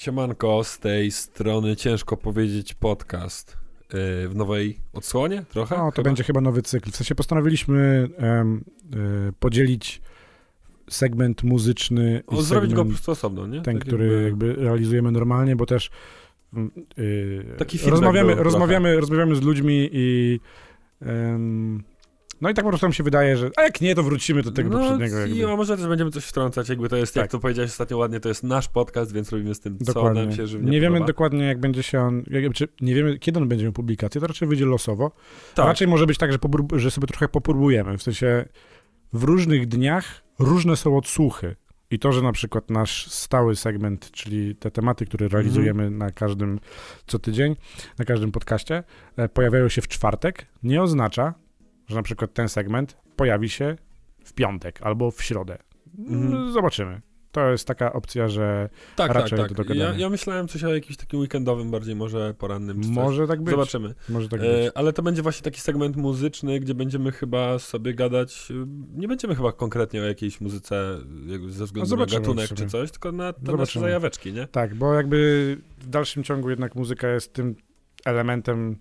Siemanko, z tej strony ciężko powiedzieć podcast yy, w nowej odsłonie trochę? No, to chyba? będzie chyba nowy cykl. W sensie postanowiliśmy y, podzielić segment muzyczny o, zrobić go po prostu osobno, nie? Ten, tak który jakby... jakby realizujemy normalnie, bo też yy, Taki rozmawiamy, rozmawiamy, rozmawiamy z ludźmi i no i tak po prostu nam się wydaje, że a jak nie, to wrócimy do tego no, poprzedniego. Jakby. I, a może też będziemy coś wtrącać, jakby to jest, tak. jak to powiedziałeś ostatnio ładnie, to jest nasz podcast, więc robimy z tym, dokładnie. co nam się żywnie Nie podoba. wiemy dokładnie, jak będzie się on, jak, czy nie wiemy, kiedy on będzie miał publikację, to raczej wyjdzie losowo. Tak. raczej może być tak, że, że sobie trochę popróbujemy, w sensie w różnych dniach różne są odsłuchy. I to, że na przykład nasz stały segment, czyli te tematy, które mhm. realizujemy mm. na każdym co tydzień, na każdym podcaście, e, pojawiają się w czwartek, nie oznacza, że na przykład ten segment pojawi się w piątek albo w środę. Mm. Zobaczymy. To jest taka opcja, że tak, raczej tak, tak. Ja, ja, myślałem coś o jakimś takim weekendowym, bardziej może porannym. może tak być. Zobaczymy. Może tak e, być. E, ale to będzie właśnie taki segment muzyczny, gdzie będziemy chyba sobie gadać. Nie będziemy chyba konkretnie o jakiejś muzyce ze względu no na gatunek czy coś, tylko na te nasze zajaweczki, nie? Tak, bo jakby w dalszym ciągu jednak muzyka jest tym elementem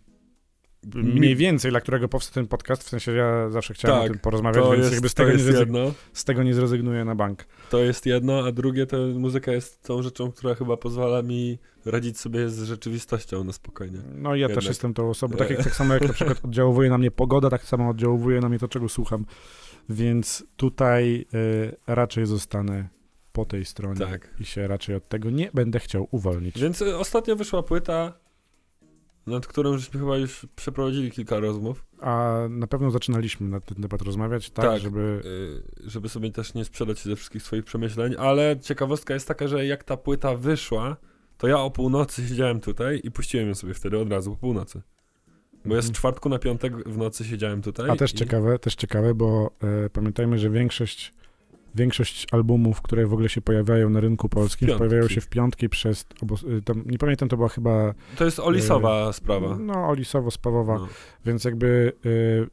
mniej więcej, dla którego powstał ten podcast, w sensie ja zawsze chciałem tak, o tym porozmawiać, więc jest, jakby z tego, nie zrezygn- z tego nie zrezygnuję na bank. To jest jedno, a drugie to muzyka jest tą rzeczą, która chyba pozwala mi radzić sobie z rzeczywistością na spokojnie. No i ja Jednak. też jestem tą osobą, tak, jak, tak samo jak na przykład oddziałuje na mnie pogoda, tak samo oddziałuje na mnie to, czego słucham, więc tutaj y, raczej zostanę po tej stronie tak. i się raczej od tego nie będę chciał uwolnić. Więc y, ostatnio wyszła płyta nad którą żeśmy chyba już przeprowadzili kilka rozmów. A na pewno zaczynaliśmy na ten temat rozmawiać, tak, tak żeby... Y, żeby sobie też nie sprzedać ze wszystkich swoich przemyśleń, ale ciekawostka jest taka, że jak ta płyta wyszła, to ja o północy siedziałem tutaj i puściłem ją sobie wtedy od razu po północy. Bo ja z mhm. czwartku na piątek w nocy siedziałem tutaj. A też i... ciekawe, też ciekawe, bo e, pamiętajmy, że większość Większość albumów, które w ogóle się pojawiają na rynku polskim, piątki. pojawiają się w piątki przez. Y, tam, nie pamiętam, to była chyba. To jest olisowa y, sprawa. No, olisowo-spawowa. No. Więc jakby y,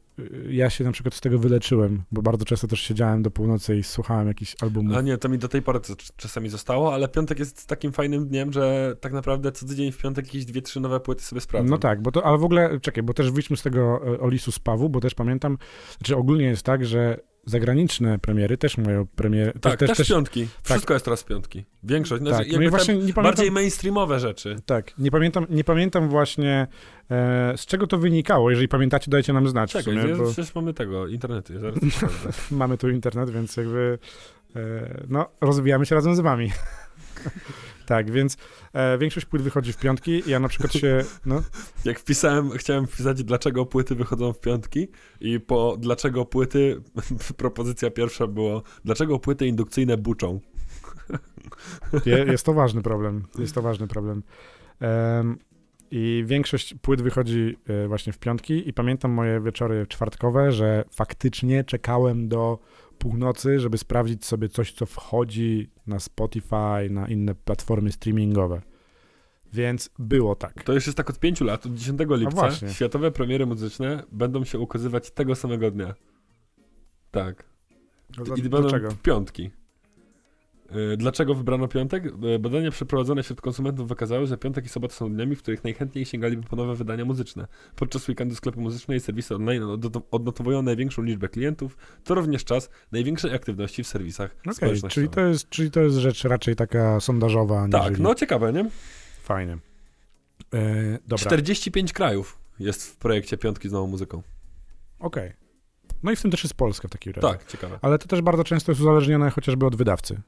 ja się na przykład z tego wyleczyłem, bo bardzo często też siedziałem do północy i słuchałem jakichś albumów. A nie, to mi do tej pory czasami zostało, ale piątek jest takim fajnym dniem, że tak naprawdę co tydzień w piątek jakieś dwie, trzy nowe płyty sobie sprawdzam. No tak, bo to, ale w ogóle, czekaj, bo też wyjdźmy z tego Olisu Spawu, bo też pamiętam, znaczy ogólnie jest tak, że zagraniczne premiery też mają premiery. Tak, też, też, też piątki. Tak. Wszystko jest teraz piątki. Większość. Znaczy, tak, no właśnie pamiętam, bardziej mainstreamowe rzeczy. Tak, nie pamiętam, nie pamiętam właśnie e, z czego to wynikało. Jeżeli pamiętacie, dajcie nam znać. Czekaj, sumie, bo... przecież mamy tego, internetu. mamy tu internet, więc jakby e, no, rozwijamy się razem z wami. Tak, więc e, większość płyt wychodzi w piątki. Ja na przykład się. No. Jak wpisałem, chciałem wpisać, dlaczego płyty wychodzą w piątki, i po dlaczego płyty, propozycja pierwsza było, dlaczego płyty indukcyjne buczą. Je, jest to ważny problem. Jest to ważny problem. Um, i większość płyt wychodzi e, właśnie w piątki i pamiętam moje wieczory czwartkowe, że faktycznie czekałem do północy, żeby sprawdzić sobie coś, co wchodzi na Spotify, na inne platformy streamingowe. Więc było tak. To już jest tak od pięciu lat, od 10 lipca, światowe premiery muzyczne będą się ukazywać tego samego dnia. Tak. No I będą czego? piątki. E, dlaczego wybrano piątek? E, badania przeprowadzone wśród konsumentów wykazały, że piątek i sobota są dniami, w których najchętniej sięgaliby po nowe wydania muzyczne. Podczas weekendu sklepy muzyczne i serwisy online odnotowują największą liczbę klientów, to również czas największej aktywności w serwisach okay, czyli to jest Czyli to jest rzecz raczej taka sondażowa. Tak, no ciekawe, nie? Fajnie. E, dobra. 45 krajów jest w projekcie Piątki z nową muzyką. Okej. Okay. No i w tym też jest Polska w takim razie. Tak, ciekawe. Ale to też bardzo często jest uzależnione chociażby od wydawcy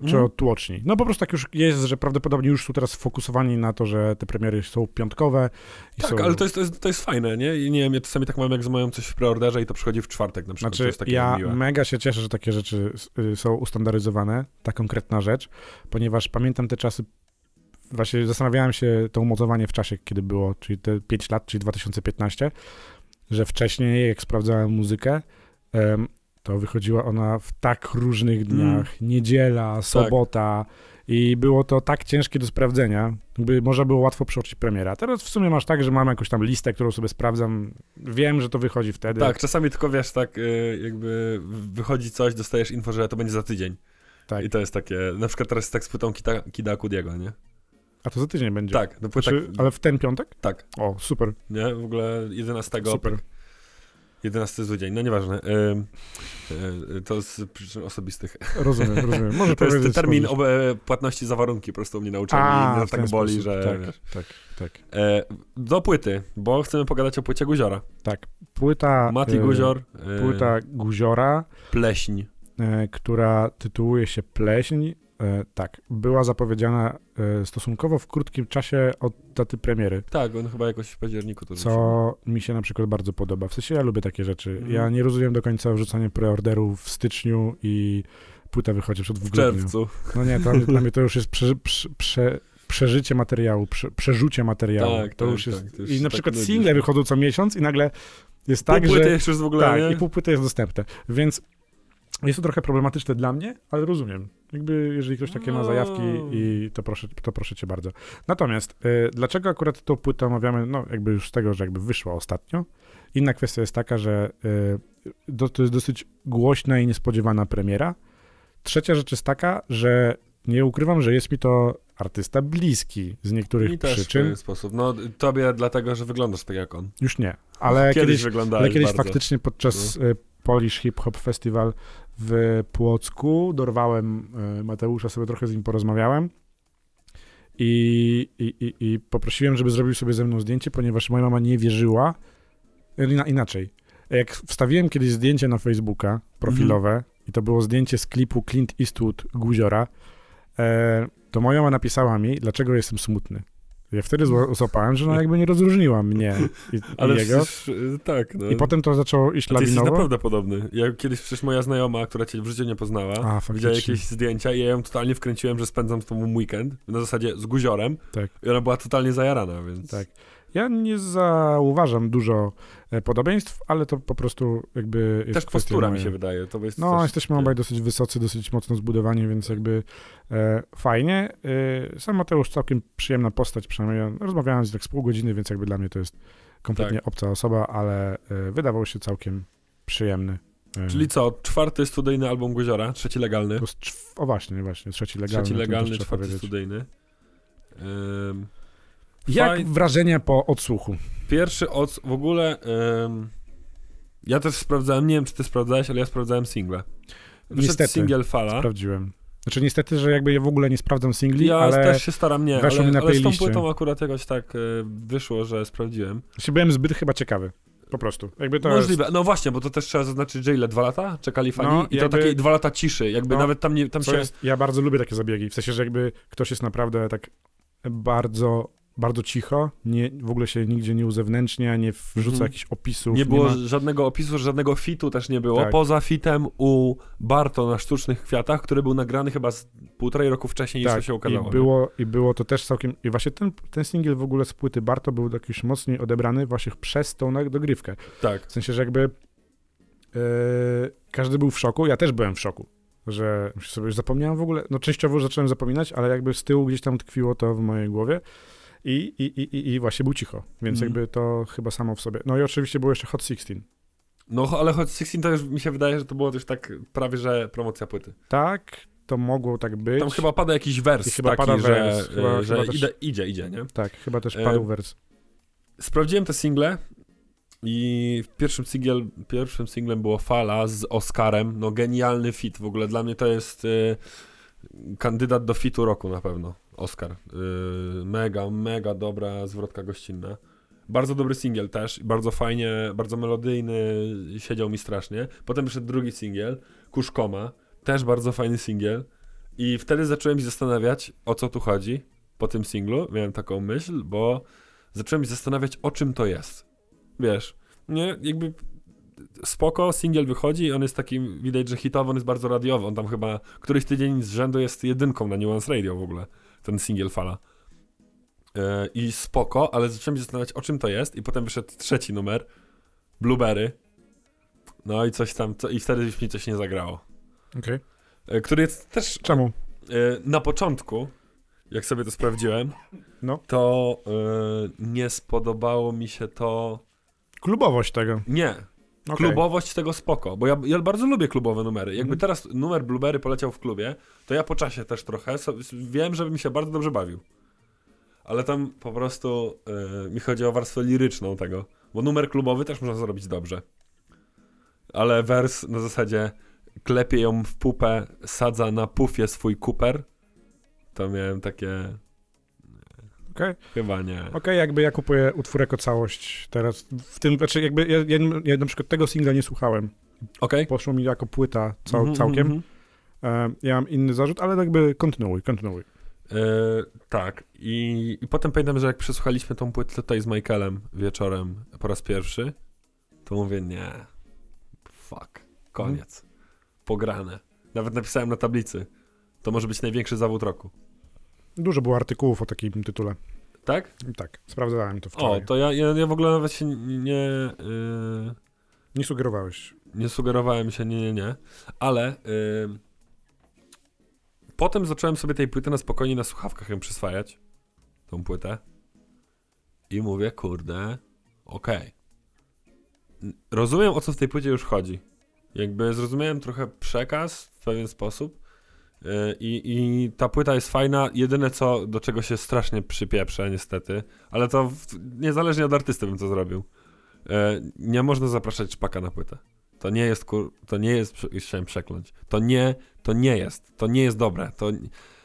czy mhm. od tłoczni. No po prostu tak już jest, że prawdopodobnie już są teraz sfokusowani na to, że te premiery są piątkowe. tak, są... ale to jest, to, jest, to jest fajne, nie? I nie wiem, ja czasami tak mam, jak mają coś w preorderze i to przychodzi w czwartek na przykład. Znaczy, ja miłe. mega się cieszę, że takie rzeczy y, są ustandaryzowane, ta konkretna rzecz, ponieważ pamiętam te czasy, właśnie zastanawiałem się to umocowanie w czasie, kiedy było, czyli te 5 lat, czyli 2015, że wcześniej, jak sprawdzałem muzykę, to wychodziła ona w tak różnych mm. dniach, mm. niedziela, tak. sobota tak. i było to tak ciężkie do sprawdzenia, by można było łatwo przeoczyć premiera. Teraz w sumie masz tak, że mam jakąś tam listę, którą sobie sprawdzam, wiem, że to wychodzi wtedy. Tak, czasami tylko wiesz, tak y, jakby wychodzi coś, dostajesz info, że to będzie za tydzień. Tak. I to jest takie, na przykład teraz jest tak z płytą Kida, Kida Kudiego, nie? A to za tydzień będzie? Tak. No, znaczy, Ale w ten piątek? Tak. O, super. Nie, w ogóle 11. Super. 11 zły dzień, no nieważne. Yy, to z przyczyn osobistych. Rozumiem, rozumiem. Może to jest termin płatności za warunki, po prostu mnie nauczyli A, i tak boli, że... Tak, wiesz. tak, tak. E, do płyty, bo chcemy pogadać o płycie Guziora. Tak, płyta... Mati Guzior. Płyta Guziora. Pleśń. która tytułuje się Pleśń E, tak, była zapowiedziana e, stosunkowo w krótkim czasie od daty premiery. Tak, on chyba jakoś w październiku to Co mi się na przykład bardzo podoba. W sensie ja lubię takie rzeczy. Mhm. Ja nie rozumiem do końca wrzucania preorderów w styczniu i płyta wychodzi przed w, w czerwcu. No nie, to, dla mnie to już jest prze, prze, prze, przeżycie materiału, prze, przerzucie materiału. Tak, to tak, już jest. tak, już I na tak przykład single wychodzą co miesiąc i nagle jest pół tak, płyty że... jeszcze jest w ogóle, Tak, nie? i pół płyty jest dostępne. Więc jest to trochę problematyczne dla mnie, ale rozumiem. Jakby, jeżeli ktoś takie ma zajawki, i to proszę, to proszę cię bardzo. Natomiast, y, dlaczego akurat tą płytę omawiamy, no jakby już z tego, że jakby wyszła ostatnio. Inna kwestia jest taka, że y, to jest dosyć głośna i niespodziewana premiera. Trzecia rzecz jest taka, że nie ukrywam, że jest mi to artysta bliski z niektórych I przyczyn. też w pewien sposób. No tobie dlatego, że wyglądasz tak jak on. Już nie, ale kiedyś, kiedyś, ale kiedyś faktycznie podczas no. Y, Polish Hip Hop Festival w Płocku. Dorwałem e, Mateusza, sobie trochę z nim porozmawiałem. I, i, i, poprosiłem, żeby zrobił sobie ze mną zdjęcie, ponieważ moja mama nie wierzyła. E, inaczej. Jak wstawiłem kiedyś zdjęcie na Facebooka profilowe, mm. i to było zdjęcie z klipu Clint Eastwood Guziora, e, to moja mama napisała mi, dlaczego jestem smutny. Ja wtedy złapałem, że no jakby nie rozróżniła mnie i, Ale i jego. Przecież, y, tak, no. I potem to zaczęło iść lawinowo. Jesteś naprawdę podobny. Ja kiedyś przecież moja znajoma, która cię w życiu nie poznała, A, widziała jakieś zdjęcia i ja ją totalnie wkręciłem, że spędzam z tobą weekend, na zasadzie z guziorem. Tak. I ona była totalnie zajarana, więc... Tak. Ja nie zauważam dużo e, podobieństw, ale to po prostu jakby jest Też postura mi się wydaje. To jest no, jesteśmy obaj dosyć wysocy, dosyć mocno zbudowani, więc jakby e, fajnie. E, sam Mateusz całkiem przyjemna postać, przynajmniej ja rozmawiałem z tak z pół godziny, więc jakby dla mnie to jest kompletnie tak. obca osoba, ale e, wydawał się całkiem przyjemny. E, Czyli co, czwarty studyjny album Guziora, trzeci legalny? o właśnie, właśnie, trzeci legalny. Trzeci legalny, czwarty studyjny. Jak wrażenia po odsłuchu? Pierwszy od w ogóle. Ym, ja też sprawdzałem, nie wiem czy ty sprawdzałeś, ale ja sprawdzałem single. Wyszedł niestety, single Fala. Sprawdziłem. Znaczy niestety, że jakby ja w ogóle nie sprawdzam singli, ja ale też się staram nie, ale, mi na ale z tą płytą akurat jakoś tak y, wyszło, że sprawdziłem. Znaczy byłem zbyt chyba ciekawy. Po prostu. Jakby to Możliwe. Jest... No właśnie, bo to też trzeba zaznaczyć, że ile? Dwa lata czekali fani? No, I jakby... to takie dwa lata ciszy. Jakby no, nawet tam nie... Tam się... Jest... Ja bardzo lubię takie zabiegi. W sensie, że jakby ktoś jest naprawdę tak bardzo bardzo cicho, nie, w ogóle się nigdzie nie uzewnętrznia, nie wrzuca mhm. jakichś opisów. Nie było nie ma... żadnego opisu, żadnego fitu też nie było, tak. poza fitem u Barto na Sztucznych Kwiatach, który był nagrany chyba z półtorej roku wcześniej tak. niż to się okazało. I było, I było to też całkiem, i właśnie ten, ten singiel w ogóle z płyty Barto był jakiś mocniej odebrany właśnie przez tą dogrywkę. Tak. W sensie, że jakby yy, każdy był w szoku, ja też byłem w szoku że sobie już zapomniałem w ogóle, no częściowo już zacząłem zapominać, ale jakby z tyłu gdzieś tam tkwiło to w mojej głowie. I, i, i, i właśnie był cicho, więc mm. jakby to chyba samo w sobie. No i oczywiście było jeszcze Hot 16. No, ale Hot 16 to już mi się wydaje, że to było już tak prawie, że promocja płyty. Tak, to mogło tak być. Tam chyba pada jakiś wers chyba taki, pada że, wers. Chyba, że chyba idzie, też... idzie, idzie, nie? Tak, chyba też padł e... wers. Sprawdziłem te single i pierwszym, singiel, pierwszym singlem było Fala z Oscarem. No genialny fit w ogóle. Dla mnie to jest y, kandydat do fitu roku na pewno. Oscar. Yy, mega, mega dobra zwrotka gościnna. Bardzo dobry singiel też, bardzo fajnie, bardzo melodyjny, siedział mi strasznie. Potem wyszedł drugi singiel, Kuszkoma, też bardzo fajny singiel. I wtedy zacząłem się zastanawiać, o co tu chodzi po tym singlu. Miałem taką myśl, bo zacząłem się zastanawiać, o czym to jest. Wiesz, nie, jakby spoko, singiel wychodzi on jest takim, widać, że hitowy, on jest bardzo radiowy. On tam chyba któryś tydzień z rzędu jest jedynką na Nuance Radio w ogóle ten singiel fala. E, I spoko, ale zacząłem się zastanawiać, o czym to jest, i potem wyszedł trzeci numer, Blueberry. No i coś tam, co, i wtedy już mi coś nie zagrało. Okej. Okay. Który jest też. Czemu? E, na początku, jak sobie to sprawdziłem, no. to nie spodobało mi się to. Klubowość tego. Nie. Okay. Klubowość tego spoko, bo ja, ja bardzo lubię klubowe numery. Jakby mm. teraz numer Blueberry poleciał w klubie, to ja po czasie też trochę wiem, żebym się bardzo dobrze bawił. ale tam po prostu yy, mi chodzi o warstwę liryczną tego, bo numer klubowy też można zrobić dobrze. Ale wers na zasadzie klepie ją w pupę, sadza na pufie swój kuper, to miałem takie... Okay. Chyba nie. Okej, okay, jakby ja kupuję utwór jako całość teraz. W tym, znaczy jakby ja, ja, ja na przykład tego singla nie słuchałem. Okay. Poszło mi jako płyta cał, mm -hmm, całkiem. Mm -hmm. ja mam inny zarzut, ale jakby kontynuuj, kontynuuj. E, tak. I, I potem pamiętam, że jak przesłuchaliśmy tą płytę tutaj z Michaelem wieczorem po raz pierwszy, to mówię, nie, fuck, koniec. Hmm. Pograne. Nawet napisałem na tablicy. To może być największy zawód roku. Dużo było artykułów o takim tytule. Tak? Tak, sprawdzałem to wczoraj. O, to ja, ja, ja w ogóle nawet się nie... Yy... Nie sugerowałeś. Nie sugerowałem się, nie, nie, nie. Ale... Yy Potem zacząłem sobie tej płyty na spokojnie na słuchawkach ją przyswajać. Tą płytę. I mówię, kurde, okej. Okay. Rozumiem, o co w tej płycie już chodzi. Jakby zrozumiałem trochę przekaz w pewien sposób. Y, I, I ta płyta jest fajna. Jedyne co, do czego się strasznie przypieprzę, niestety, ale to w, niezależnie od artysty bym to zrobił. Y, nie można zapraszać szpaka na płytę. To nie jest, kur... to nie jest, chciałem przekląć, to nie, to nie jest, to nie jest dobre, to,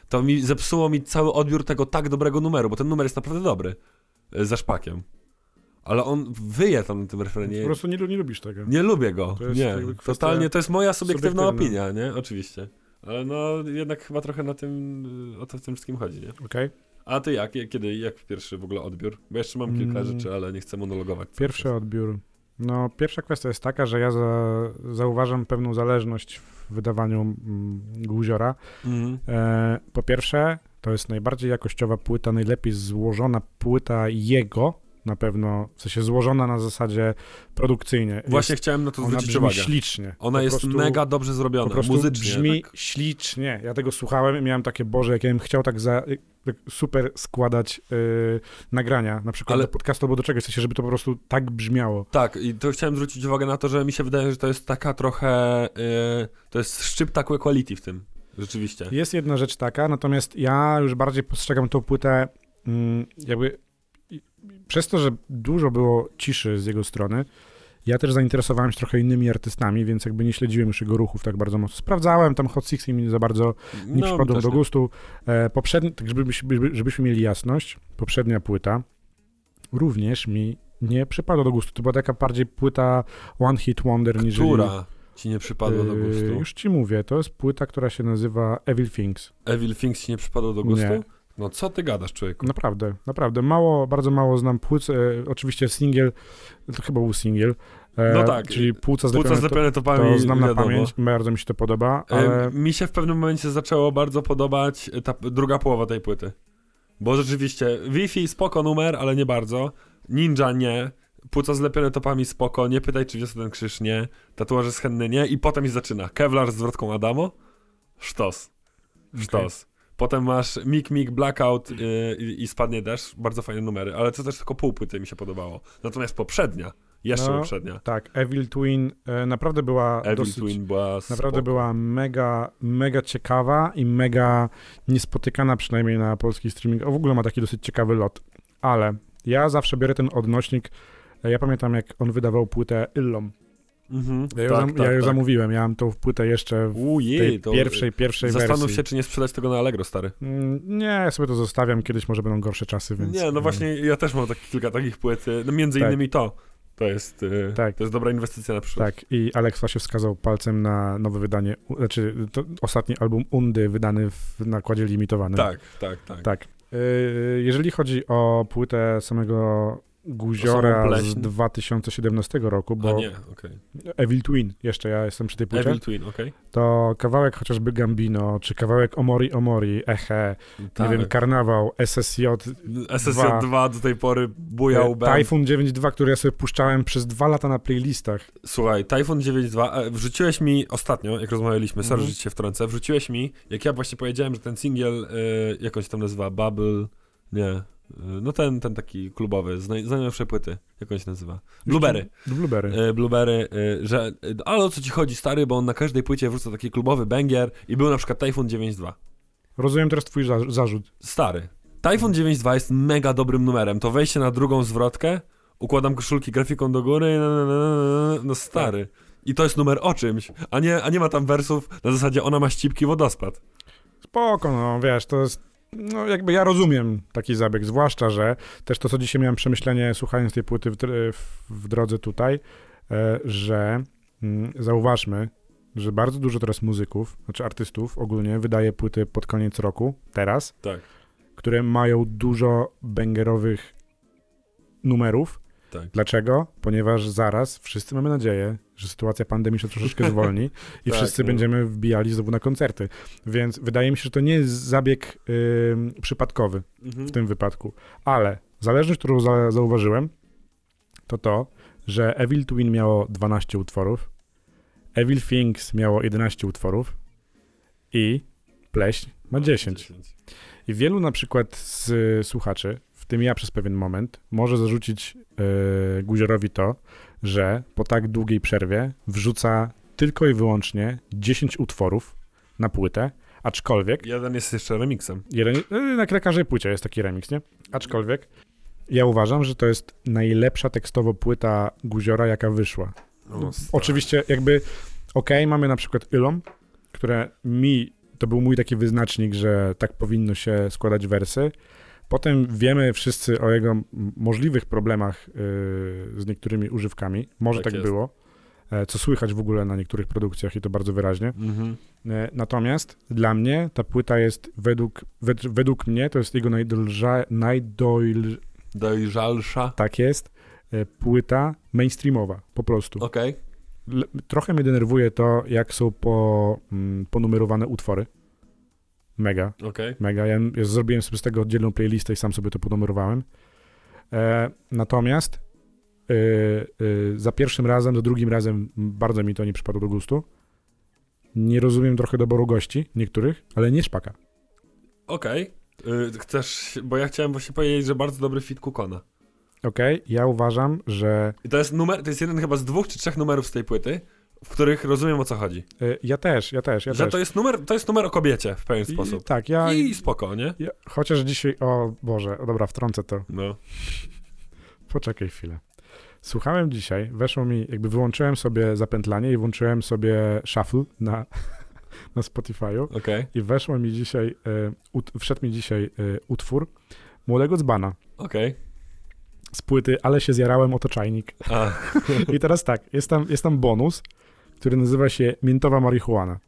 to mi zepsuło mi cały odbiór tego tak dobrego numeru, bo ten numer jest naprawdę dobry, e, ze szpakiem. Ale on wyje tam na tym refrenie. Po prostu nie, nie lubisz tego. Nie lubię go, to nie, totalnie, to jest moja subiektywna opinia, nie, oczywiście. Ale no, jednak chyba trochę na tym, o to w tym wszystkim chodzi, nie? Okej. Okay. A ty jak, kiedy, jak pierwszy w ogóle odbiór? Bo jeszcze mam kilka mm. rzeczy, ale nie chcę monologować. Pierwszy odbiór. No, pierwsza kwestia jest taka, że ja za, zauważam pewną zależność w wydawaniu mm, Guziora. Mhm. E, po pierwsze, to jest najbardziej jakościowa płyta, najlepiej złożona płyta jego, na pewno, w sensie złożona na zasadzie produkcyjnie. Właśnie jest, chciałem na to zwrócić uwagę. ślicznie. Ona po jest prostu, mega dobrze zrobiona, po prostu muzycznie. brzmi tak? ślicznie. Ja tego słuchałem i miałem takie, Boże, jak ja bym chciał tak za, tak super składać yy, nagrania, na przykład Ale... do podcastu albo do czegoś, w sensie, żeby to po prostu tak brzmiało. Tak, i to chciałem zwrócić uwagę na to, że mi się wydaje, że to jest taka trochę, yy, to jest szczypta quality w tym, rzeczywiście. Jest jedna rzecz taka, natomiast ja już bardziej postrzegam tą płytę yy, jakby przez to, że dużo było ciszy z jego strony, ja też zainteresowałem się trochę innymi artystami, więc jakby nie śledziłem już jego ruchów tak bardzo mocno. Sprawdzałem, tam Hot Six mi za bardzo nie no, przypadło do gustu. E, poprzedni, tak żebyśmy, żebyśmy mieli jasność, poprzednia płyta również mi nie przypadła do gustu. To była taka bardziej płyta One Hit Wonder niż. Która ci nie przypadła do gustu? E, już ci mówię, to jest płyta, która się nazywa Evil Things. Evil Things ci nie przypadło do gustu? Nie. No co ty gadasz, człowieku? Naprawdę, naprawdę. Mało, bardzo mało znam płuc. E, oczywiście singiel, to chyba był singiel. E, no tak. Czyli płuca zlepione, płuca to, to znam na wiadomo. pamięć, bardzo mi się to podoba, e, ale... mi się w pewnym momencie zaczęło bardzo podobać ta druga połowa tej płyty. Bo rzeczywiście, Wi-Fi spoko numer, ale nie bardzo. Ninja nie. Płuca zlepione topami spoko, nie pytaj czy wiosę ten krzyż nie. Tatuaże z nie. I potem mi zaczyna. Kevlar z zwrotką Adamo. Sztos. Sztos. Okay. Potem masz Mik Mik Blackout yy, i, spadnie deszcz, bardzo fajne numery, ale to też tylko pół płyty mi się podobało. Natomiast poprzednia, jeszcze no, poprzednia. Tak, Evil Twin e, naprawdę była Evil dosyć, Twin była naprawdę spoko. była mega, mega ciekawa i mega niespotykana przynajmniej na polski streaming. O, w ogóle ma taki dosyć ciekawy lot, ale ja zawsze biorę ten odnośnik, e, ja pamiętam jak on wydawał płytę Illom, Mhm, ja, ją, tak, zam, tak, ja tak. zamówiłem, ja mam tą płytę jeszcze w Ujej, tej pierwszej, pierwszej zastanów wersji. Zastanów się, czy nie sprzedać tego na Allegro, stary. Mm, nie, ja sobie to zostawiam, kiedyś może będą gorsze czasy, więc... Nie, no właśnie, ja też mam tak, kilka takich płyt, no między tak. innymi to. To jest, y, tak. to jest dobra inwestycja na przyszłość. Tak, i Alex właśnie wskazał palcem na nowe wydanie, znaczy ostatni album Undy wydany w nakładzie limitowanym. Tak, tak, tak. tak. Y, jeżeli chodzi o płytę samego Guziora z 2017 roku, bo A nie, okay. Evil Twin, jeszcze ja jestem przy tej płycie. Evil Twin. Okay. To kawałek chociażby Gambino, czy kawałek Omori Omori, Eche, tak. nie wiem, Karnawał, SSJ SSJ 2 do tej pory bujał e, Typhoon 9.2, który ja sobie puszczałem przez dwa lata na playlistach. Słuchaj, Typhoon 9.2, e, wrzuciłeś mi ostatnio, jak rozmawialiśmy, sorry, mm. się wtrącę, wrzuciłeś mi, jak ja właśnie powiedziałem, że ten singiel, y, jak on się tam nazywa, Bubble, nie, no ten, ten taki klubowy, z, naj, z najnowszej płyty, jak on się nazywa? Blueberry. Blueberry. E, Blueberry, e, że, e, ale o co ci chodzi stary, bo on na każdej płycie wrzuca taki klubowy banger i był na przykład Typhoon 9.2. Rozumiem teraz twój za zarzut. Stary. Typhoon 9.2 jest mega dobrym numerem. To wejście na drugą zwrotkę, układam koszulki grafiką do góry, no, no, no, no stary. I to jest numer o czymś, a nie, a nie ma tam wersów na zasadzie ona ma ścipki wodospad. Spoko, no wiesz, to jest no jakby ja rozumiem taki zabieg, zwłaszcza, że też to, co dzisiaj miałem przemyślenie słuchając tej płyty w, w, w drodze tutaj, e, że mm, zauważmy, że bardzo dużo teraz muzyków, znaczy artystów ogólnie wydaje płyty pod koniec roku, teraz, tak. które mają dużo bangerowych numerów. Tak. Dlaczego? Ponieważ zaraz wszyscy mamy nadzieję, że sytuacja pandemiczna troszeczkę zwolni i tak, wszyscy no. będziemy wbijali znowu na koncerty. Więc wydaje mi się, że to nie jest zabieg yy, przypadkowy mhm. w tym wypadku. Ale zależność, którą za zauważyłem, to to, że Evil Twin miało 12 utworów, Evil Things miało 11 utworów i Pleśń ma 10. I wielu na przykład z słuchaczy, w tym ja przez pewien moment, może zarzucić yy, Guziorowi to, że po tak długiej przerwie wrzuca tylko i wyłącznie 10 utworów na płytę, aczkolwiek... Jeden jest jeszcze remixem. Jeden, yy, na każdej płycie jest taki remix, nie? Aczkolwiek ja uważam, że to jest najlepsza tekstowo płyta Guziora, jaka wyszła. No, Oczywiście jakby, okej, okay, mamy na przykład Ylom, które mi, to był mój taki wyznacznik, że tak powinno się składać wersy. Potem wiemy wszyscy o jego możliwych problemach yy, z niektórymi używkami. Może tak, tak było. E, co słychać w ogóle na niektórych produkcjach i to bardzo wyraźnie. Mhm. E, natomiast dla mnie ta płyta jest według, wed, według mnie to jest jego najdolża, najdojl... Dojrzalsza. Tak jest. E, płyta mainstreamowa, po prostu. Okej. Okay. Trochę mnie denerwuje to, jak są po, mm, ponumerowane utwory. Mega. Okay. Mega. Ja, ja, zrobiłem sobie z tego oddzielną playlistę i sam sobie to ponumerowałem. E, natomiast e, e, za pierwszym razem, za drugim razem bardzo mi to nie przypadło do gustu. Nie rozumiem trochę doboru gości, niektórych, ale nie szpaka. Okej. Okay. Chcesz, bo ja chciałem właśnie powiedzieć, że bardzo dobry fit Kukona. Okej, okay. ja uważam, że... I to jest numer, to jest jeden chyba z dwóch czy trzech numerów z tej płyty, w których rozumiem o co chodzi. Y, ja też, ja też. Ja że też. To, jest numer, to jest numer o kobiecie w pewien I, sposób. Tak, ja. I spoko, nie? Ja, chociaż dzisiaj. O Boże, o dobra, wtrącę to. No. Poczekaj chwilę. Słuchałem dzisiaj, weszło mi, jakby wyłączyłem sobie zapętlanie i włączyłem sobie shuffle na, na Spotify'u. Okay. I weszło mi dzisiaj, y, ut, wszedł mi dzisiaj y, utwór Młodego Dzbana. Okej. Okay z płyty, ale się zjarałem o to czajnik. I teraz tak, jest tam, jest tam bonus, który nazywa się Miętowa Marihuana.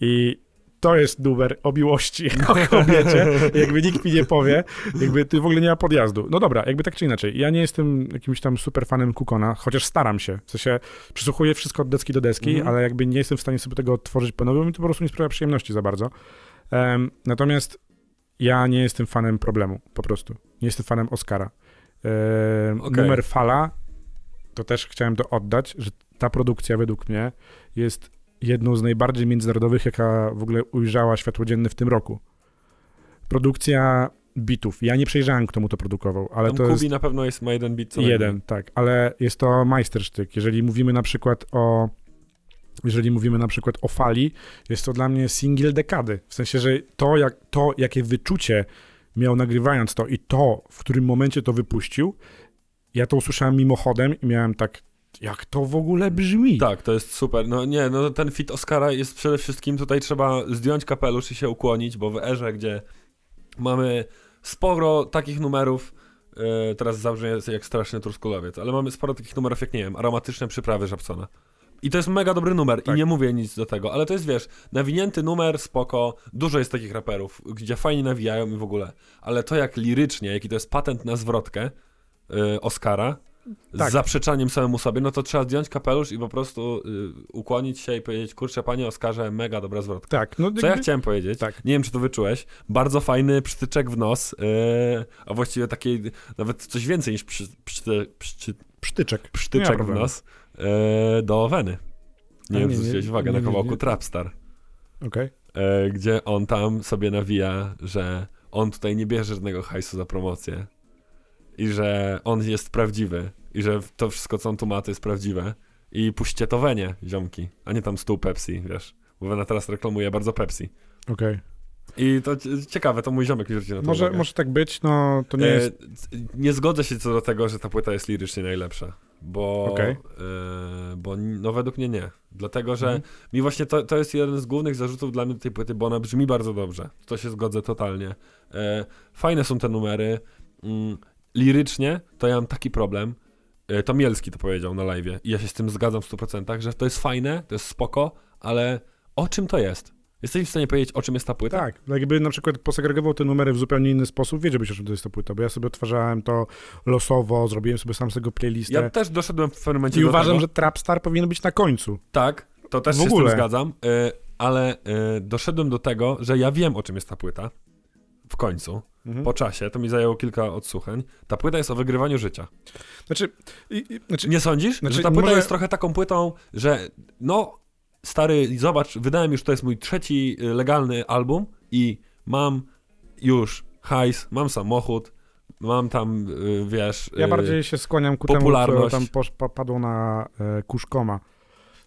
I to jest numer o miłości o kobiecie. Jakby nikt mi nie powie, jakby ty w ogóle nie ma podjazdu. No dobra, jakby tak czy inaczej. Ja nie jestem jakimś tam super fanem Kukona, chociaż staram się. W sensie przysłuchuję wszystko od deski do deski, mm. ale jakby nie jestem w stanie sobie tego odtworzyć po nowym i to po prostu nie sprawia przyjemności za bardzo. Um, natomiast ja nie jestem fanem problemu, po prostu. Nie jestem fanem Oscara. E, okay. Numer Fala, to też chciałem to oddać, że ta produkcja według mnie jest jedną z najbardziej międzynarodowych, jaka w ogóle ujrzała światło dzienne w tym roku. Produkcja bitów. Ja nie przejrzałem, kto mu to produkował, ale Tam to Kubi jest... na pewno jest ma jeden bit co Jeden, tak, ale jest to majstersztyk. Jeżeli mówimy na przykład o jeżeli mówimy na przykład o fali, jest to dla mnie singiel dekady. W sensie, że to, jak, to jakie wyczucie miał nagrywając to i to, w którym momencie to wypuścił, ja to usłyszałem mimochodem i miałem tak, jak to w ogóle brzmi. Tak, to jest super. No nie, no ten fit Oscara jest przede wszystkim, tutaj trzeba zdjąć kapelusz i się ukłonić, bo w erze, gdzie mamy sporo takich numerów, yy, teraz zabrzmi jak straszny truskulowiec, ale mamy sporo takich numerów jak, nie wiem, aromatyczne przyprawy Żabsona. I to jest mega dobry numer tak. i nie mówię nic do tego, ale to jest, wiesz, nawinięty numer, spoko, dużo jest takich raperów, gdzie fajnie nawijają i w ogóle, ale to jak lirycznie, jaki to jest patent na zwrotkę yy, Oscara, tak. z zaprzeczaniem samemu sobie, no to trzeba zdjąć kapelusz i po prostu y, ukłonić się i powiedzieć, kurczę, panie Oskarze, mega dobra zwrotka. Tak. No, Co ja chciałem powiedzieć, tak. nie wiem, czy to wyczułeś, bardzo fajny przytyczek w nos, y, a właściwie taki, nawet coś więcej niż przy, przy, przy, przytyczek, przytyczek w nos y, do Weny. Nie wiem, czy zwróciłeś uwagę na kawałku Trapstar. Okej. Okay. Gdzie on tam sobie nawija, że on tutaj nie bierze żadnego hajsu za promocję i że on jest prawdziwy i że to wszystko, co on tu ma, to jest prawdziwe. I puśćcie to Wenie, ziomki, a nie tam stół Pepsi, wiesz. Bo Wena teraz reklamuje bardzo Pepsi. Okej. Okay. I to ciekawe, to mój ziomek rzuci na to może, może tak być, no to nie e, jest... Nie zgodzę się co do tego, że ta płyta jest lirycznie najlepsza, bo, okay. e, bo no według mnie nie. Dlatego, że mhm. mi właśnie to, to jest jeden z głównych zarzutów dla mnie tej płyty, bo ona brzmi bardzo dobrze. To się zgodzę totalnie. E, fajne są te numery. Mm, lirycznie to ja mam taki problem, e, to Mielski to powiedział na live i ja się z tym zgadzam w 100%, że to jest fajne, to jest spoko, ale o czym to jest? Jesteś w stanie powiedzieć, o czym jest ta płyta? Tak, no jakby na przykład posegregował te numery w zupełnie inny sposób, wiedziałbyś, o czym to jest ta płyta, bo ja sobie odtwarzałem to losowo, zrobiłem sobie sam z tego playlistę. Ja też doszedłem w pewnym momencie I uważam, tego. że Trapstar powinien być na końcu. Tak, to też w się ogóle. z tym zgadzam, y, ale y, doszedłem do tego, że ja wiem, o czym jest ta płyta. W końcu, mhm. po czasie, to mi zajęło kilka odsłuchań. Ta płyta jest o wygrywaniu życia. Znaczy, i, i, znaczy nie sądzisz, znaczy, że ta płyta może... jest trochę taką płytą, że no stary, zobacz, wydałem już, to jest mój trzeci y, legalny album i mam już hajs, mam samochód, mam tam, y, wiesz... Ja y, bardziej się skłaniam ku popularność. temu, co tam padło na e, Kuszkoma.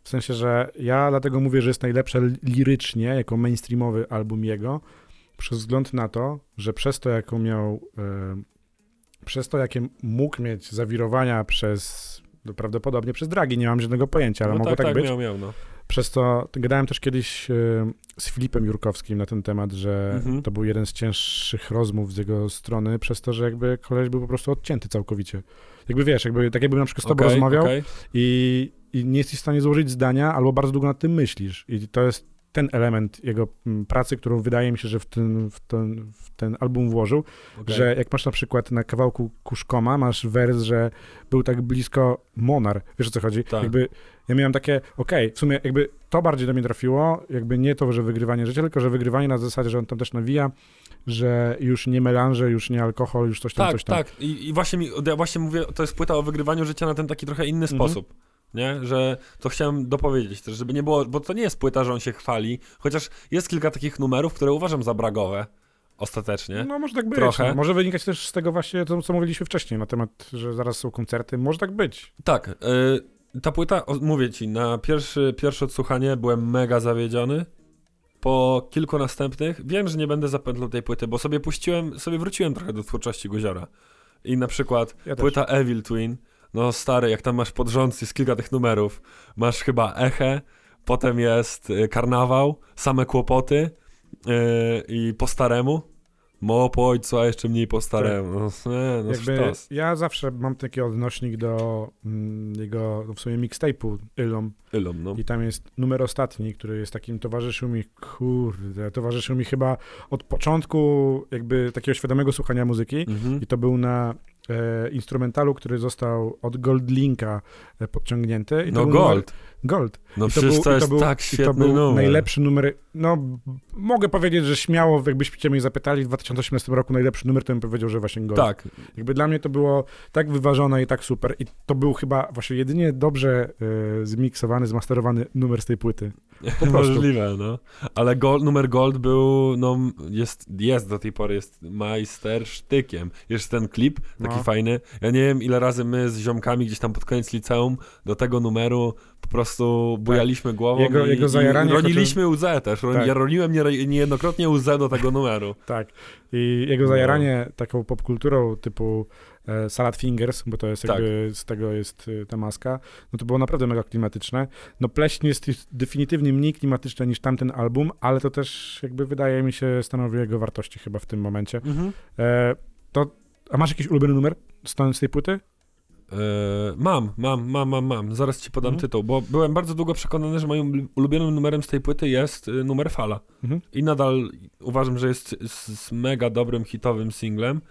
W sensie, że ja dlatego mówię, że jest najlepsze lirycznie, jako mainstreamowy album jego, przez wzgląd na to, że przez to, jaką miał, e, przez to, jakie mógł mieć zawirowania przez, no prawdopodobnie przez dragi, nie mam żadnego pojęcia, ale no mogło tak, tak, tak być. Miał, miał, no. Przez to gadałem też kiedyś e, z Filipem Jurkowskim na ten temat, że mhm. to był jeden z cięższych rozmów z jego strony, przez to, że jakby koleś był po prostu odcięty całkowicie. Jakby wiesz, jakby, tak jakby na przykład z tobą okay, rozmawiał okay. i, i nie jesteś w stanie złożyć zdania, albo bardzo długo nad tym myślisz. I to jest ten element jego mm, pracy, którą wydaje mi się, że w ten, w ten, w ten album włożył, okay. że jak masz na przykład na kawałku Kuszkoma, masz wers, że był tak blisko Monar, wiesz o co chodzi? Tak. Jakby ja miałem takie, okej, okay, w sumie jakby to bardziej do mnie trafiło, jakby nie to, że wygrywanie życia, tylko że wygrywanie na zasadzie, że on tam też nawija, że już nie melanże, już nie alkohol, już coś tam, tak, coś tam. Tak, I, i właśnie mi, ja właśnie mówię, to jest płyta o wygrywaniu życia na ten taki trochę inny mhm. sposób nie? Że to chciałem dopowiedzieć też, żeby nie było, bo to nie jest płyta, że on się chwali, chociaż jest kilka takich numerów, które uważam za bragowe ostatecznie. No może tak być. Trochę. No. Może wynikać też z tego właśnie, to, co mówiliśmy wcześniej na temat, że zaraz są koncerty. Może tak być. Tak. Y, ta płyta, mówię ci, na pierwszy, pierwsze odsłuchanie byłem mega zawiedziony. Po kilku następnych wiem, że nie będę zapętlał tej płyty, bo sobie puściłem, sobie wróciłem trochę do twórczości Guziora. I na przykład ja płyta Evil Twin no stary, jak tam masz pod rząd, jest kilka tych numerów. Masz chyba Echę, potem jest y, Karnawał, same kłopoty yy, i po staremu. Mało po ojcu, a jeszcze mniej po staremu. Tak. No, nie, no Jakby ja zawsze mam taki odnośnik do mm, jego w sumie mixtape'u Ilom. Ilom, no. I tam jest numer ostatni, który jest takim towarzyszył mi, kurde, towarzyszył mi chyba od początku jakby takiego świadomego słuchania muzyki. Mhm. I to był na instrumentalu, który został od Goldlinka e, podciągnięty. I no Gold. Gold. No I przecież to, był, to jest to był, tak świetny to był numer. najlepszy numer, no mogę powiedzieć, że śmiało, jakbyście mnie zapytali w 2018 roku najlepszy numer, to bym powiedział, że właśnie Gold. Tak. Jakby dla mnie to było tak wyważone i tak super i to był chyba właśnie jedynie dobrze y, zmiksowany, zmasterowany numer z tej płyty. Możliwe, no. Ale gold, numer Gold był, no jest, jest do tej pory, jest majstersztykiem. Jest ten klip, taki no. fajny. Ja nie wiem, ile razy my z ziomkami gdzieś tam pod koniec liceum do tego numeru po prostu bujaliśmy tak. głową jego, i, jego i roniliśmy chociaż... łzę też. Tak. Ja roniłem nie, niejednokrotnie łzę do tego numeru. tak. I jego zajaranie no. taką popkulturą typu e, Salad Fingers, bo to jest tak. jakby, z tego jest e, ta maska, no to było naprawdę mega klimatyczne. No Pleśń jest definitywnie mniej klimatyczne niż tamten album, ale to też jakby wydaje mi się stanowi jego wartości chyba w tym momencie. Mhm. E, to, a masz jakiś ulubiony numer z tej płyty? Yy, mam, mam, mam, mam, mam. Zaraz ci podam mhm. tytuł, bo byłem bardzo długo przekonany, że moim ulubionym numerem z tej płyty jest y, numer Fala. Mhm. I nadal uważam, że jest z, mega dobrym, hitowym singlem.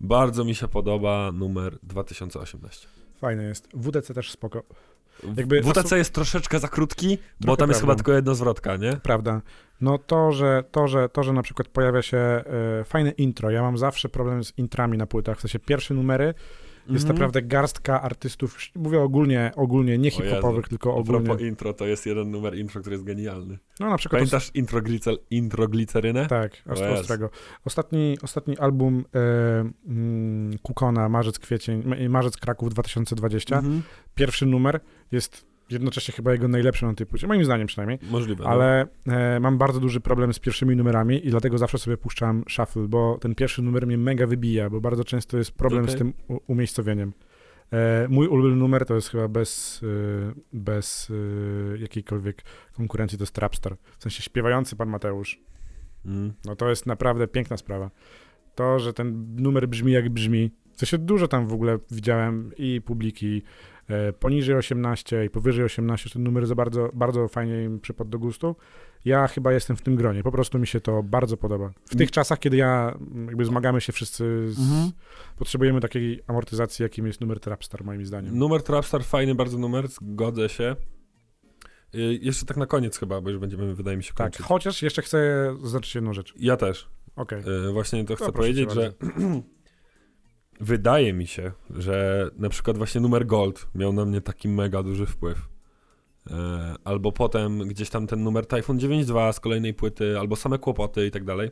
Bardzo mi się podoba numer 2018. Fajny jest. WDC też spoko. Jakby WTC jest troszeczkę za krótki, Trochę bo tam prawda. jest chyba tylko jedno zwrotka, nie? Prawda. No to, że, to, że, to, że na przykład pojawia się y, fajne intro. Ja mam zawsze problem z intrami na płytach. W sensie pierwsze numery jest mm -hmm. naprawdę garstka artystów, mówię ogólnie, ogólnie nie hip-hopowych, tylko ogólnie. A propos intro, to jest jeden numer intro, który jest genialny. No na przykład... Pamiętasz os... intro, glicer, intro glicerynę? Tak, ostrego. Ostatni, ostatni album e, mm, Kukona, marzec, kwiecień, marzec Kraków 2020, mm -hmm. pierwszy numer jest jednocześnie chyba jego najlepszy na tej płycie, moim zdaniem przynajmniej. Możliwe. Ale no. e, mam bardzo duży problem z pierwszymi numerami i dlatego zawsze sobie puszczam shuffle, bo ten pierwszy numer mnie mega wybija, bo bardzo często jest problem okay. z tym umiejscowieniem. E, mój ulubiony numer to jest chyba bez, e, bez e, jakiejkolwiek konkurencji, to jest Trapstar. W sensie śpiewający pan Mateusz. Mm. No to jest naprawdę piękna sprawa. To, że ten numer brzmi jak brzmi, w sensie dużo tam w ogóle widziałem i publiki e, poniżej 18 i powyżej 18, ten numer za bardzo, bardzo fajnie im przypadł do gustu. Ja chyba jestem w tym gronie, po prostu mi się to bardzo podoba. W tych czasach, kiedy ja, jakby zmagamy się wszyscy, z, mhm. potrzebujemy takiej amortyzacji, jakim jest numer Trapstar, moim zdaniem. Numer Trapstar, fajny bardzo numer, zgodzę się. Y, jeszcze tak na koniec chyba, bo już będziemy, wydaje mi się, tak, kończyć. Tak, chociaż jeszcze chcę zaznaczyć jedną rzecz. Ja też. Okej. Okay. Właśnie to chcę powiedzieć, że wydaje mi się, że na przykład właśnie numer Gold miał na mnie taki mega duży wpływ. E, albo potem gdzieś tam ten numer Typhoon 9.2 z kolejnej płyty, albo same kłopoty i tak dalej.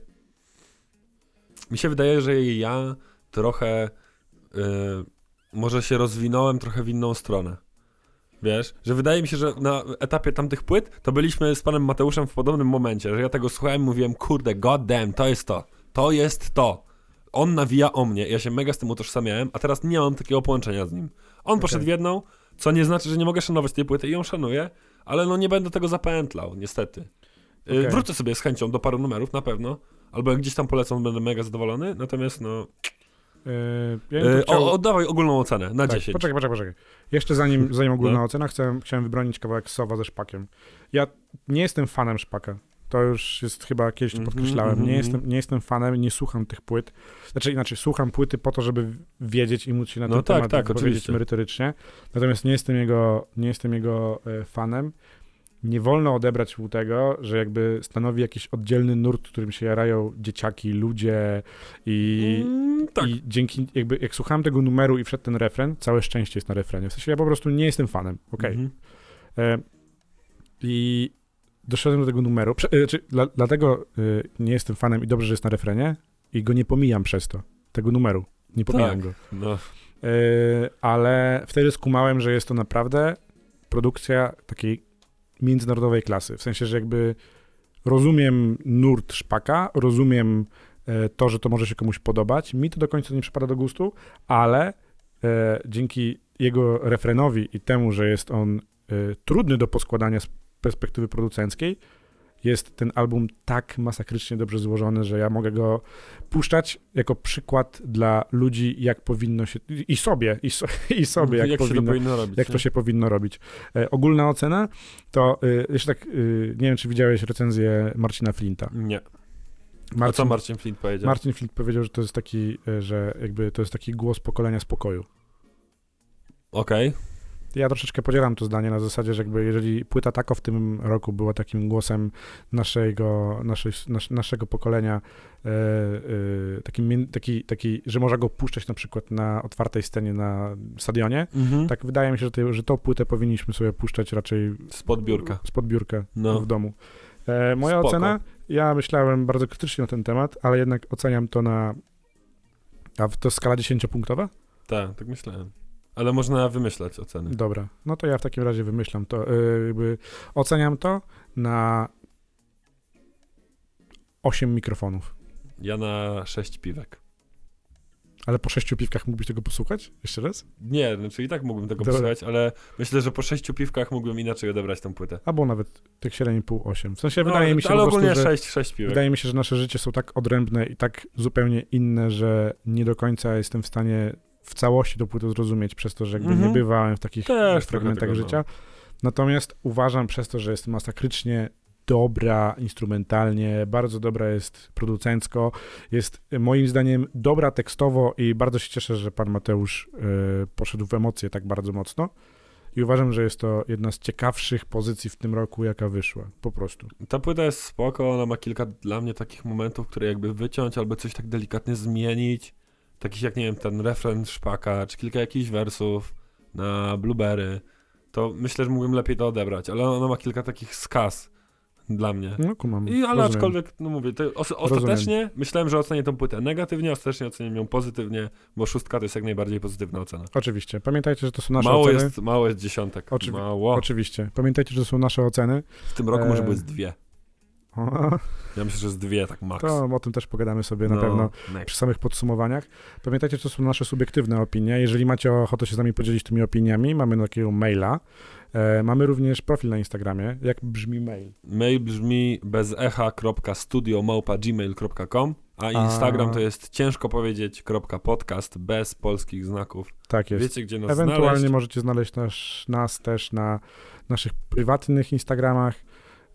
Mi się wydaje, że ja trochę yy, może się rozwinąłem trochę w inną stronę. Wiesz, że wydaje mi się, że na etapie tamtych płyt to byliśmy z panem Mateuszem w podobnym momencie, że ja tego słuchałem i mówiłem, kurde, god damn, to jest to, to jest to. On nawija o mnie, ja się mega z tym utożsamiałem, a teraz nie mam takiego połączenia z nim. On okay. poszedł w jedną, co nie znaczy, że nie mogę szanować tej płyty i ją szanuję, ale no nie będę tego zapętlał, niestety. Y, okay. Wrócę sobie z chęcią do paru numerów, na pewno, albo jak gdzieś tam polecą, będę mega zadowolony, natomiast no... Yy, ja yy, chciał... o, oddawaj ogólną ocenę na tak, 10. Poczekaj, poczekaj, poczekaj. Jeszcze zanim, zanim ogólna no. ocena, chciałem, chciałem wybronić kawałek Sowa ze Szpakiem. Ja nie jestem fanem Szpaka. To już jest chyba kiedyś to mhm, podkreślałem. Mm -hmm. Nie, mhm. jestem, nie jestem fanem, nie słucham tych płyt. Znaczy inaczej, słucham płyty po to, żeby wiedzieć i móc się na no ten tak, temat tak, powiedzieć merytorycznie. Natomiast nie jestem jego, nie jestem jego e, fanem. Nie wolno odebrać mu tego, że jakby stanowi jakiś oddzielny nurt, którym się jarają dzieciaki, ludzie i, mm, tak. i dzięki, jakby jak słuchałem tego numeru i wszedł ten refren, całe szczęście jest na refrenie. W sensie ja po prostu nie jestem fanem, okej. Okay. Mm -hmm. I doszedłem do tego numeru. Prze, e, czy, dla, dlatego y, nie jestem fanem i dobrze, że jest na refrenie i go nie pomijam przez to, tego numeru. Nie pomijam tak, go. No. Y, ale wtedy skumałem, że jest to naprawdę produkcja takiej międzynarodowej klasy. W sensie, że jakby rozumiem nurt szpaka, rozumiem y, to, że to może się komuś podobać. Mi to do końca nie przypada do gustu, ale dzięki jego refrenowi i temu, że jest on trudny do poskładania z perspektywy producenckiej jest ten album tak masakrycznie dobrze złożony, że ja mogę go puszczać jako przykład dla ludzi, jak powinno się, i sobie, i, so, i sobie, jak, jak powinno, to powinno robić, jak nie? to się powinno robić. E, ogólna ocena to, y, jeszcze tak, y, nie wiem, czy widziałeś recenzję Marcina Flinta. Nie. Marcin, A co Marcin Flint powiedział? Marcin Flint powiedział, że to jest taki, e, że jakby to jest taki głos pokolenia spokoju. Okej. Okay ja troszeczkę podzielam to zdanie na zasadzie, że jakby jeżeli płyta Tako w tym roku była takim głosem naszego, naszej, nas, naszego pokolenia, e, e, takim, taki, taki, że można go puszczać na przykład na otwartej scenie na stadionie, mhm. tak wydaje mi się, że, te, że tą płytę powinniśmy sobie puszczać raczej spod biurka, spod biurka no. w domu. E, moja Spoko. ocena, ja myślałem bardzo krytycznie na ten temat, ale jednak oceniam to na, a to skala 10-punktowa? Tak, tak myślałem. Ale można wymyślać oceny. Dobra, no to ja w takim razie wymyślam to. Yy, oceniam to na 8 mikrofonów. Ja na 6 piwek. Ale po sześciu piwkach mógłbyś tego posłuchać? Jeszcze raz? Nie, znaczy i tak mógłbym tego Dobra. posłuchać, ale myślę, że po sześciu piwkach mógłbym inaczej odebrać tę płytę. Albo nawet tych 7,5, 8. W sensie no, wydaje mi się ale po prostu, ogólnie 6, 6 piwek. Wydaje mi się, że nasze życie są tak odrębne i tak zupełnie inne, że nie do końca jestem w stanie w całości do płyty zrozumieć, przez to, że jakby mm -hmm. nie mhm. bywałem w takich Też fragmentach życia. Natomiast uważam przez to, że jest masakrycznie dobra instrumentalnie, bardzo dobra jest producencko, jest moim zdaniem dobra tekstowo i bardzo się cieszę, że pan Mateusz y, poszedł w emocje tak bardzo mocno. I uważam, że jest to jedna z ciekawszych pozycji w tym roku, jaka wyszła. Po prostu. Ta płyta jest spoko, ona ma kilka dla mnie takich momentów, które jakby wyciąć albo coś tak delikatnie zmienić takich jak, nie wiem, ten refren Szpaka, czy kilka jakichś wersów na Blueberry, to myślę, że mógłbym lepiej to odebrać, ale ona ma kilka takich skaz dla mnie. No kumam. I, ale aczkolwiek, no mówię, to os ostatecznie Rozumiem. myślałem, że ocenię tą płytę negatywnie, ostatecznie ocenię ją pozytywnie, bo szóstka to jest jak najbardziej pozytywna ocena. Oczywiście. Pamiętajcie, że to są nasze mało oceny. Jest, mało jest dziesiątek. Oczywi mało. Oczywiście. Pamiętajcie, że to są nasze oceny. W tym roku e... może z dwie. Ja myślę, że z dwie, tak max. To o tym też pogadamy sobie no, na pewno next. przy samych podsumowaniach. Pamiętajcie, to są nasze subiektywne opinie. Jeżeli macie ochotę się z nami podzielić tymi opiniami, mamy takiego maila. E, mamy również profil na Instagramie. Jak brzmi mail? Mail brzmi bezecha.studio.gmail.com a Instagram a... to jest ciężko powiedzieć podcast bez polskich znaków. Tak jest. Wiecie, gdzie nas Ewentualnie znaleźć? możecie znaleźć nas, nas też na naszych prywatnych Instagramach.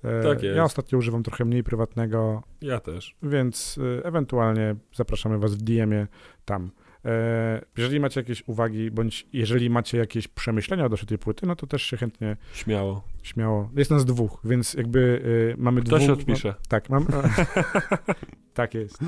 E, tak jest. Ja ostatnio używam trochę mniej prywatnego. Ja też. Więc e, ewentualnie zapraszamy was w DM-ie tam. E, jeżeli macie jakieś uwagi, bądź jeżeli macie jakieś przemyślenia odnośnie tej płyty, no to też się chętnie... Śmiało. Śmiało. Jest nas dwóch, więc jakby mamy Kto dwóch... się odpisze. No, tak, mam... tak jest.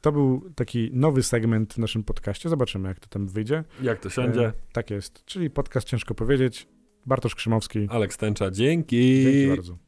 To był taki nowy segment w naszym podcaście. Zobaczymy, jak to tam wyjdzie. Jak to siądzie. tak jest. Czyli podcast Ciężko Powiedzieć. Bartosz Krzymowski. Aleks Tęcza, dzięki. Dzięki bardzo.